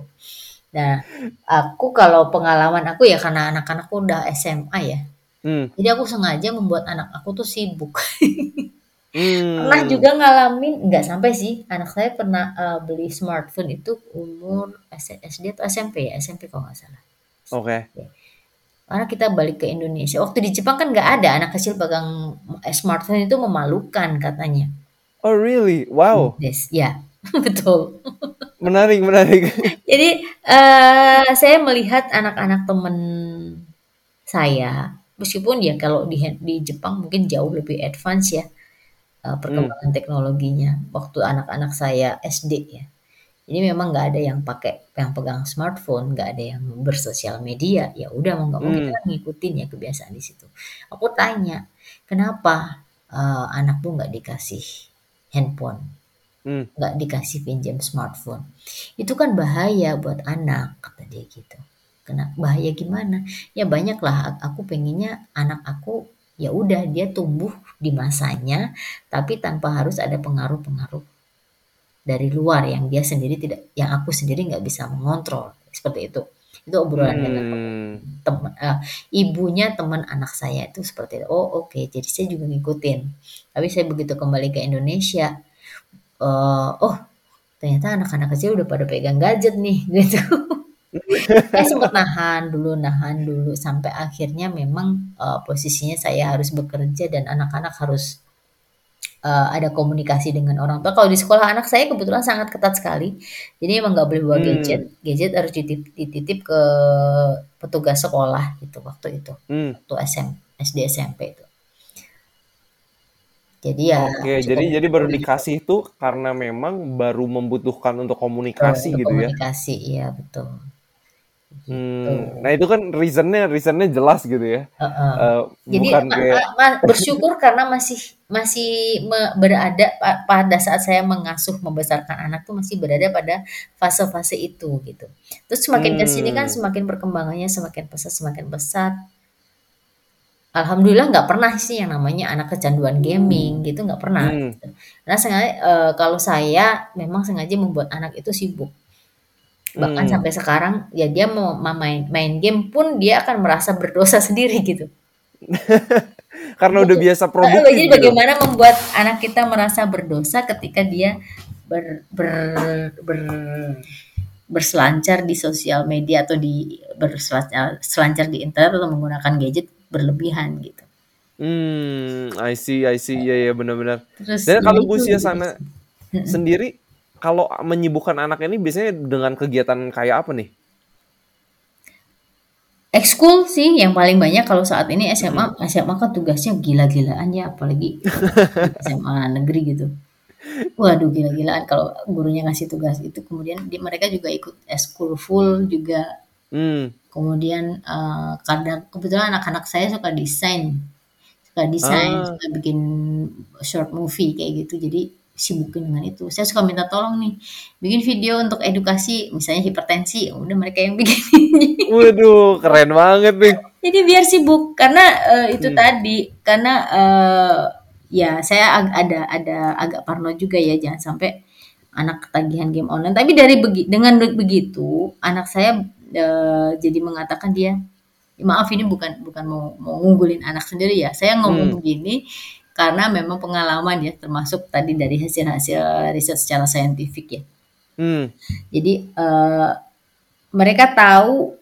Nah, aku kalau pengalaman aku ya karena anak-anakku udah SMA ya. Hmm. Jadi aku sengaja membuat anak aku tuh sibuk. Hmm. Pernah juga ngalamin, nggak sampai sih, anak saya pernah uh, beli smartphone itu umur SD atau SMP ya, SMP kalau nggak salah. Oke. Okay. Karena kita balik ke Indonesia. Waktu di Jepang kan nggak ada anak kecil pegang eh, smartphone itu memalukan katanya. Oh really? Wow. Yes, ya betul. Menarik, menarik. Jadi uh, saya melihat anak-anak teman saya, meskipun ya kalau di di Jepang mungkin jauh lebih advance ya uh, perkembangan hmm. teknologinya waktu anak-anak saya SD ya. Jadi memang nggak ada yang pakai yang pegang smartphone, nggak ada yang bersosial media. Ya udah mau nggak mau kita hmm. ngikutin ya kebiasaan di situ. Aku tanya, kenapa uh, anakmu nggak dikasih handphone, hmm. nggak dikasih pinjam smartphone? Itu kan bahaya buat anak kata dia gitu. Kena bahaya gimana? Ya banyak lah. Aku pengennya anak aku ya udah dia tumbuh di masanya tapi tanpa harus ada pengaruh-pengaruh dari luar yang dia sendiri tidak yang aku sendiri nggak bisa mengontrol seperti itu itu obrolan hmm. dengan teman uh, ibunya teman anak saya itu seperti itu oh oke okay. jadi saya juga ngikutin tapi saya begitu kembali ke Indonesia uh, oh ternyata anak-anak kecil udah pada pegang gadget nih gitu saya sempat nahan dulu, nahan dulu sampai akhirnya memang uh, posisinya saya harus bekerja dan anak-anak harus uh, ada komunikasi dengan orang tua. Kalau di sekolah anak saya kebetulan sangat ketat sekali, jadi emang nggak boleh bawa hmm. gadget. Gadget harus dititip, dititip ke petugas sekolah gitu waktu itu, hmm. waktu SM, SD SMP itu. Jadi ya. Oke, jadi jadi baru dikasih itu karena memang baru membutuhkan untuk komunikasi untuk gitu komunikasi, ya. Komunikasi, iya betul. Hmm, nah itu kan reasonnya reasonnya jelas gitu ya. Uh, uh. Uh, Jadi bukan ma kayak... ma bersyukur karena masih masih berada pada saat saya mengasuh membesarkan anak tuh masih berada pada fase-fase itu gitu. Terus semakin hmm. ke sini kan semakin perkembangannya semakin pesat semakin pesat. alhamdulillah nggak pernah sih yang namanya anak kecanduan gaming gitu nggak pernah. Hmm. Gitu. Karena sengaja eh, kalau saya memang sengaja membuat anak itu sibuk. Bahkan Hmm. sampai sekarang ya dia mau ma- main main game pun dia akan merasa berdosa sendiri gitu. Karena udah Jadi, biasa eh, produktif jadi gitu. bagaimana membuat anak kita merasa berdosa ketika dia ber, ber, ber- berselancar di sosial media atau di berselancar selancar di internet atau menggunakan gadget berlebihan gitu. Hmm, I see, I see. Iya, iya benar-benar. Terus Dan ya kalau itu Bu Sia gitu sana sih. sendiri, kalau menyibukkan anak ini biasanya dengan kegiatan kayak apa nih? Ekskul sih yang paling banyak kalau saat ini Hmm. SMA SMA kan tugasnya gila-gilaan ya apalagi SMA negeri gitu. Waduh gila-gilaan kalau gurunya ngasih tugas itu kemudian di, mereka juga ikut ekskul full juga Hmm. kemudian eh, kadang kebetulan anak-anak saya suka desain suka desain Ah, suka bikin short movie kayak gitu jadi sibukin dengan itu saya suka minta tolong nih bikin video untuk edukasi misalnya hipertensi ya udah mereka yang bikin waduh, keren banget nih. jadi biar sibuk karena eh, itu Hmm. tadi karena eh, ya saya ag- ada ada agak parno juga ya jangan sampai anak ketagihan game online tapi dari begi- dengan begitu anak saya eh, jadi mengatakan dia maaf ini bukan bukan mau mau ngunggulin anak sendiri ya saya ngomong Hmm. begini karena memang pengalaman ya termasuk tadi dari hasil-hasil riset secara saintifik ya Hmm. jadi eh, mereka tahu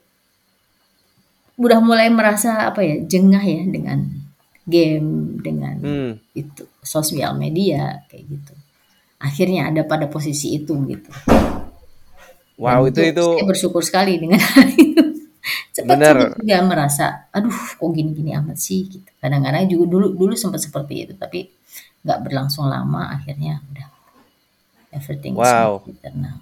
udah mulai merasa apa ya jengah ya dengan game dengan Hmm. itu sosial media kayak gitu akhirnya ada pada posisi itu gitu dan Wow, itu itu itu saya bersyukur sekali dengan hal itu cepat juga merasa aduh kok gini gini amat sih gitu. Kadang-kadang juga dulu dulu sempat seperti itu tapi nggak berlangsung lama akhirnya udah everything is Wow. better now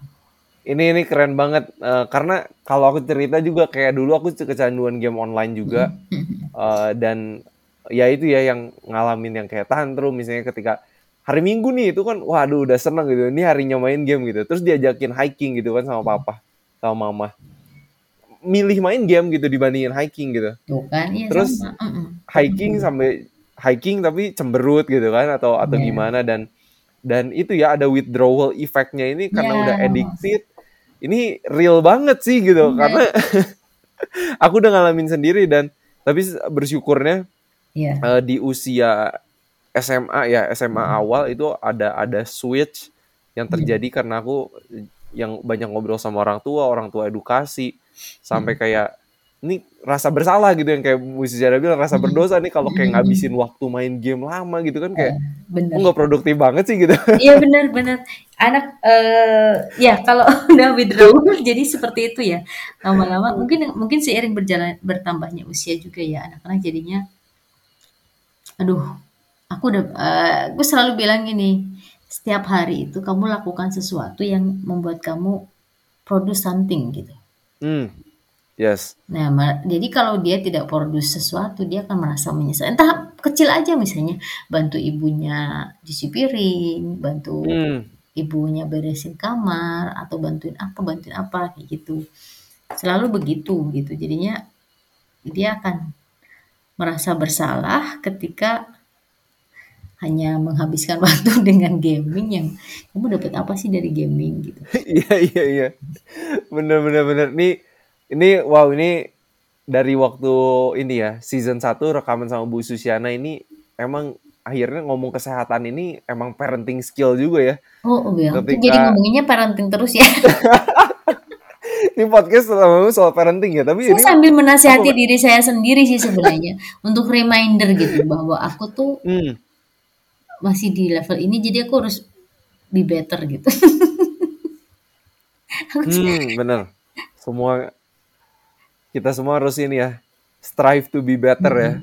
Ini ini keren banget Eh, karena kalau aku cerita juga kayak dulu aku kecanduan game online juga Eh, dan ya itu ya yang ngalamin yang kayak tantrum misalnya ketika hari Minggu nih itu kan waduh udah seneng gitu ini harinya main game gitu terus diajakin hiking gitu kan sama papa sama mama milih main game gitu dibandingin hiking gitu tuh kan iya terus sama Mm-mm. hiking sampai hiking tapi cemberut gitu kan atau atau Iya. gimana dan dan itu ya ada withdrawal effectnya ini karena Iya. udah addicted ini real banget sih gitu Iya. karena aku udah ngalamin sendiri dan tapi bersyukurnya Iya. eh, di usia SMA ya SMA Hmm. awal itu ada ada switch yang Iya. terjadi karena aku yang banyak ngobrol sama orang tua orang tua edukasi sampai Hmm. kayak ini rasa bersalah gitu yang kayak Bu Sujara bilang rasa Hmm. berdosa nih kalau kayak Hmm. ngabisin waktu main game lama gitu kan kayak Eh, bener nggak produktif banget sih gitu Iya benar benar. Anak eh ya kalau udah withdrawal jadi seperti itu ya. Lama-lama mungkin mungkin seiring berjalan bertambahnya usia juga ya anak-anak jadinya aduh, aku udah eh, gue selalu bilang gini, setiap hari itu kamu lakukan sesuatu yang membuat kamu produce something gitu. hmm yes Nah, jadi kalau dia tidak produce sesuatu, dia akan merasa menyesal. Entah kecil aja misalnya, bantu ibunya cuci piring, bantu hmm ibunya beresin kamar atau bantuin apa bantuin apa kayak gitu selalu begitu gitu jadinya dia akan merasa bersalah ketika hanya menghabiskan waktu dengan gaming yang kamu dapat apa sih dari gaming gitu? Iya iya iya. Bener bener bener. Nih ini wow ini dari waktu ini ya season 1 rekaman sama Bu Susiana ini emang akhirnya ngomong kesehatan ini emang parenting skill juga ya. Oh, oh ya Itu Ketika- jadi ngomonginnya parenting terus ya? Ini podcast selama soal parenting ya tapi saya ini sambil menasihati diri saya sendiri sih sebenarnya untuk reminder gitu bahwa aku tuh hmm, masih di level ini jadi aku harus be better gitu. Hmm bener. Semua kita semua harus ini ya strive to be better ya.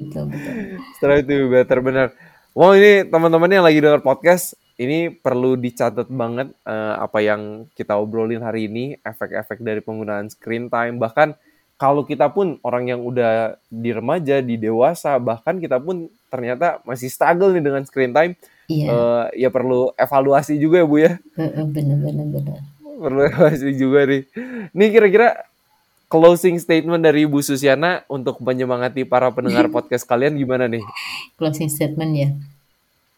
Betul betul. Strive to be better bener. Wow ini teman-teman yang lagi dengar podcast ini perlu dicatat banget eh, apa yang kita obrolin hari ini efek-efek dari penggunaan screen time bahkan kalau kita pun orang yang udah di remaja di dewasa bahkan kita pun ternyata masih struggle nih dengan screen time iya Eh, ya perlu evaluasi juga ya bu ya bener bener perlu evaluasi juga nih nih kira-kira closing statement dari Bu Susiana untuk menyemangati para pendengar podcast kalian gimana nih? Closing statement ya.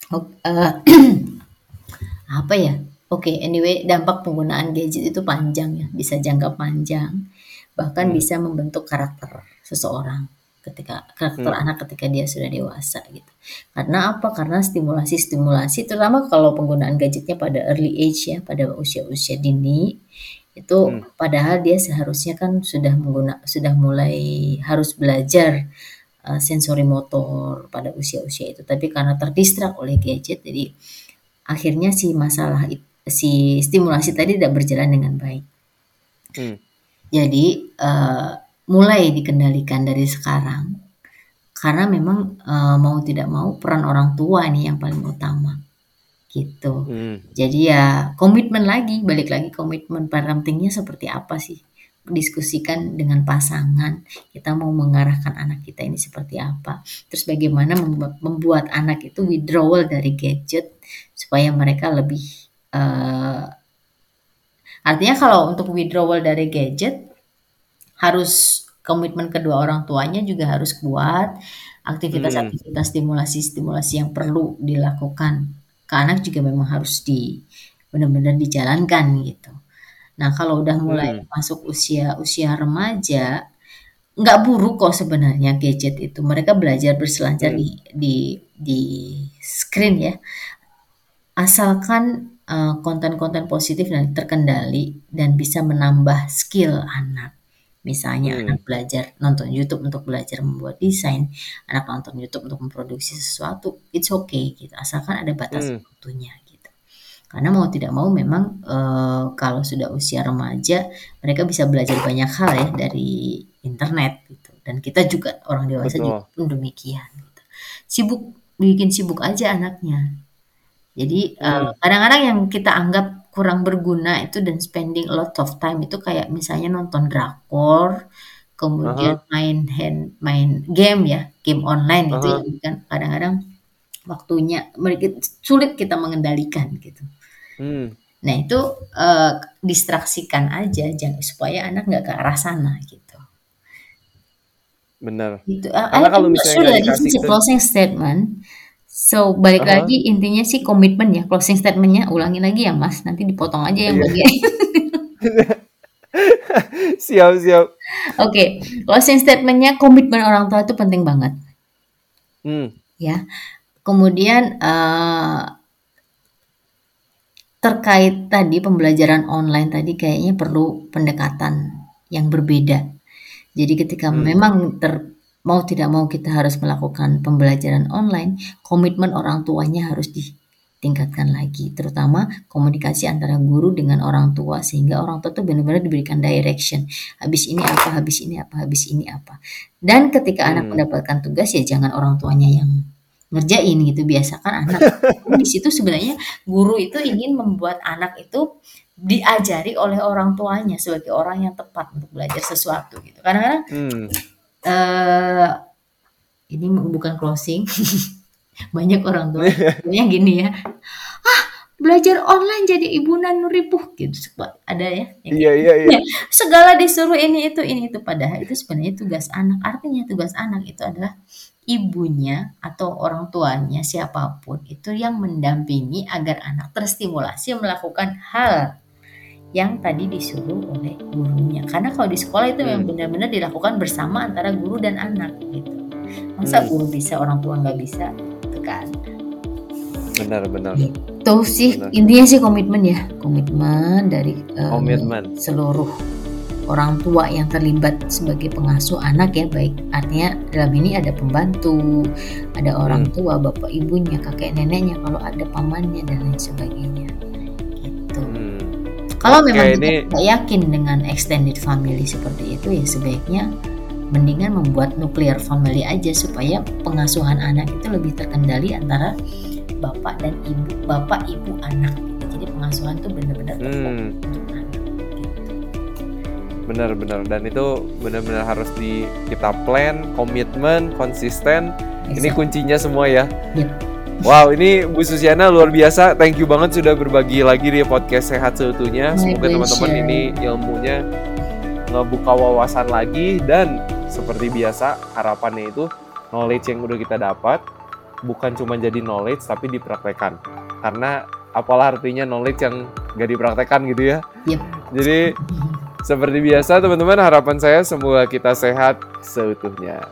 Uh, apa ya? Oke, okay, anyway, dampak penggunaan gadget itu panjang ya, bisa jangka panjang, bahkan hmm. bisa membentuk karakter seseorang ketika karakter hmm. anak ketika dia sudah dewasa gitu. Karena apa? Karena stimulasi-stimulasi, terutama kalau penggunaan gadgetnya pada early age ya, pada usia-usia dini, itu hmm. padahal dia seharusnya kan sudah mengguna sudah mulai harus belajar uh, sensori motor pada usia-usia itu tapi karena terdistrak oleh gadget jadi akhirnya si masalah si stimulasi tadi tidak berjalan dengan baik hmm. Jadi uh, mulai dikendalikan dari sekarang karena memang uh, mau tidak mau peran orang tua ini yang paling utama gitu. Hmm. Jadi ya komitmen lagi, balik lagi komitmen parentingnya seperti apa sih? Diskusikan dengan pasangan, kita mau mengarahkan anak kita ini seperti apa. Terus bagaimana membuat anak itu withdrawal dari gadget supaya mereka lebih uh, artinya kalau untuk withdrawal dari gadget harus komitmen kedua orang tuanya juga harus kuat aktivitas-aktivitas stimulasi-stimulasi yang perlu dilakukan ke anak juga memang harus di benar-benar dijalankan gitu. Nah kalau udah mulai hmm. masuk usia usia remaja, nggak buruk kok sebenarnya gadget itu. Mereka belajar berselancar hmm. di di di screen ya, asalkan konten-konten uh, positif dan terkendali dan bisa menambah skill anak. Misalnya hmm. anak belajar nonton YouTube untuk belajar membuat desain, anak nonton YouTube untuk memproduksi sesuatu, it's okay gitu. Asalkan ada batas hmm. waktunya gitu. Karena mau tidak mau memang e, kalau sudah usia remaja, mereka bisa belajar banyak hal ya dari internet gitu. Dan kita juga orang dewasa Betul. juga pun demikian gitu. Sibuk bikin sibuk aja anaknya. Jadi eh, hmm. kadang-kadang hmm. yang kita anggap kurang berguna itu dan spending a lot of time itu kayak misalnya nonton drakor, kemudian uh-huh. main hand main game ya, game online uh-huh. itu yang kan kadang-kadang waktunya mereka sulit kita mengendalikan gitu. Hmm. Nah itu uh, distraksikan aja jangan supaya anak nggak ke arah sana gitu. Benar. Gitu. Uh, Karena kalau misalnya sudah dikasih closing statement So balik uh -huh. lagi intinya sih komitmen ya closing statementnya ulangi lagi ya mas nanti dipotong aja yang iya. bagian. siap siap. Oke okay. closing statementnya komitmen orang tua itu penting banget. Hmm. Ya kemudian uh, terkait tadi pembelajaran online tadi kayaknya perlu pendekatan yang berbeda. Jadi ketika hmm. memang ter mau tidak mau kita harus melakukan pembelajaran online, komitmen orang tuanya harus ditingkatkan lagi, terutama komunikasi antara guru dengan orang tua sehingga orang tua tuh benar-benar diberikan direction. Habis ini apa, habis ini apa, habis ini apa. Dan ketika hmm. anak mendapatkan tugas ya jangan orang tuanya yang ngerjain gitu biasakan anak. di situ sebenarnya guru itu ingin membuat anak itu diajari oleh orang tuanya sebagai orang yang tepat untuk belajar sesuatu gitu. Kadang-kadang hmm uh, ini bukan closing. Banyak orang tua. Yang gini ya. Ah, belajar online jadi ibu ribu gitu ada ya? Iya iya iya. Segala disuruh ini itu ini itu. Padahal itu sebenarnya tugas anak. Artinya tugas anak itu adalah ibunya atau orang tuanya siapa pun itu yang mendampingi agar anak terstimulasi melakukan hal yang tadi disuruh oleh gurunya. Karena kalau di sekolah itu memang hmm. benar-benar dilakukan bersama antara guru dan anak gitu. Masa hmm. guru bisa orang tua nggak bisa, itu kan? Benar-benar. Itu sih benar. intinya sih komitmen ya, komitmen dari um, komitmen seluruh orang tua yang terlibat sebagai pengasuh anak ya baik artinya dalam ini ada pembantu ada orang hmm. tua bapak ibunya kakek neneknya kalau ada pamannya dan lain sebagainya kalau memang ini... tidak yakin dengan extended family seperti itu ya sebaiknya mendingan membuat nuclear family aja supaya pengasuhan anak itu lebih terkendali antara bapak dan ibu, bapak ibu anak. Jadi pengasuhan itu benar-benar hmm. Benar-benar dan itu benar-benar harus di kita plan, komitmen, konsisten. Exactly. Ini kuncinya semua ya. Yep. Wow, ini Bu Susiana luar biasa. Thank you banget sudah berbagi lagi di podcast Sehat Seutuhnya. Semoga teman-teman ini ilmunya ngebuka wawasan lagi dan seperti biasa harapannya itu knowledge yang udah kita dapat bukan cuma jadi knowledge tapi dipraktekkan karena apalah artinya knowledge yang gak dipraktekkan gitu ya Yep. jadi seperti biasa teman-teman harapan saya semoga kita sehat seutuhnya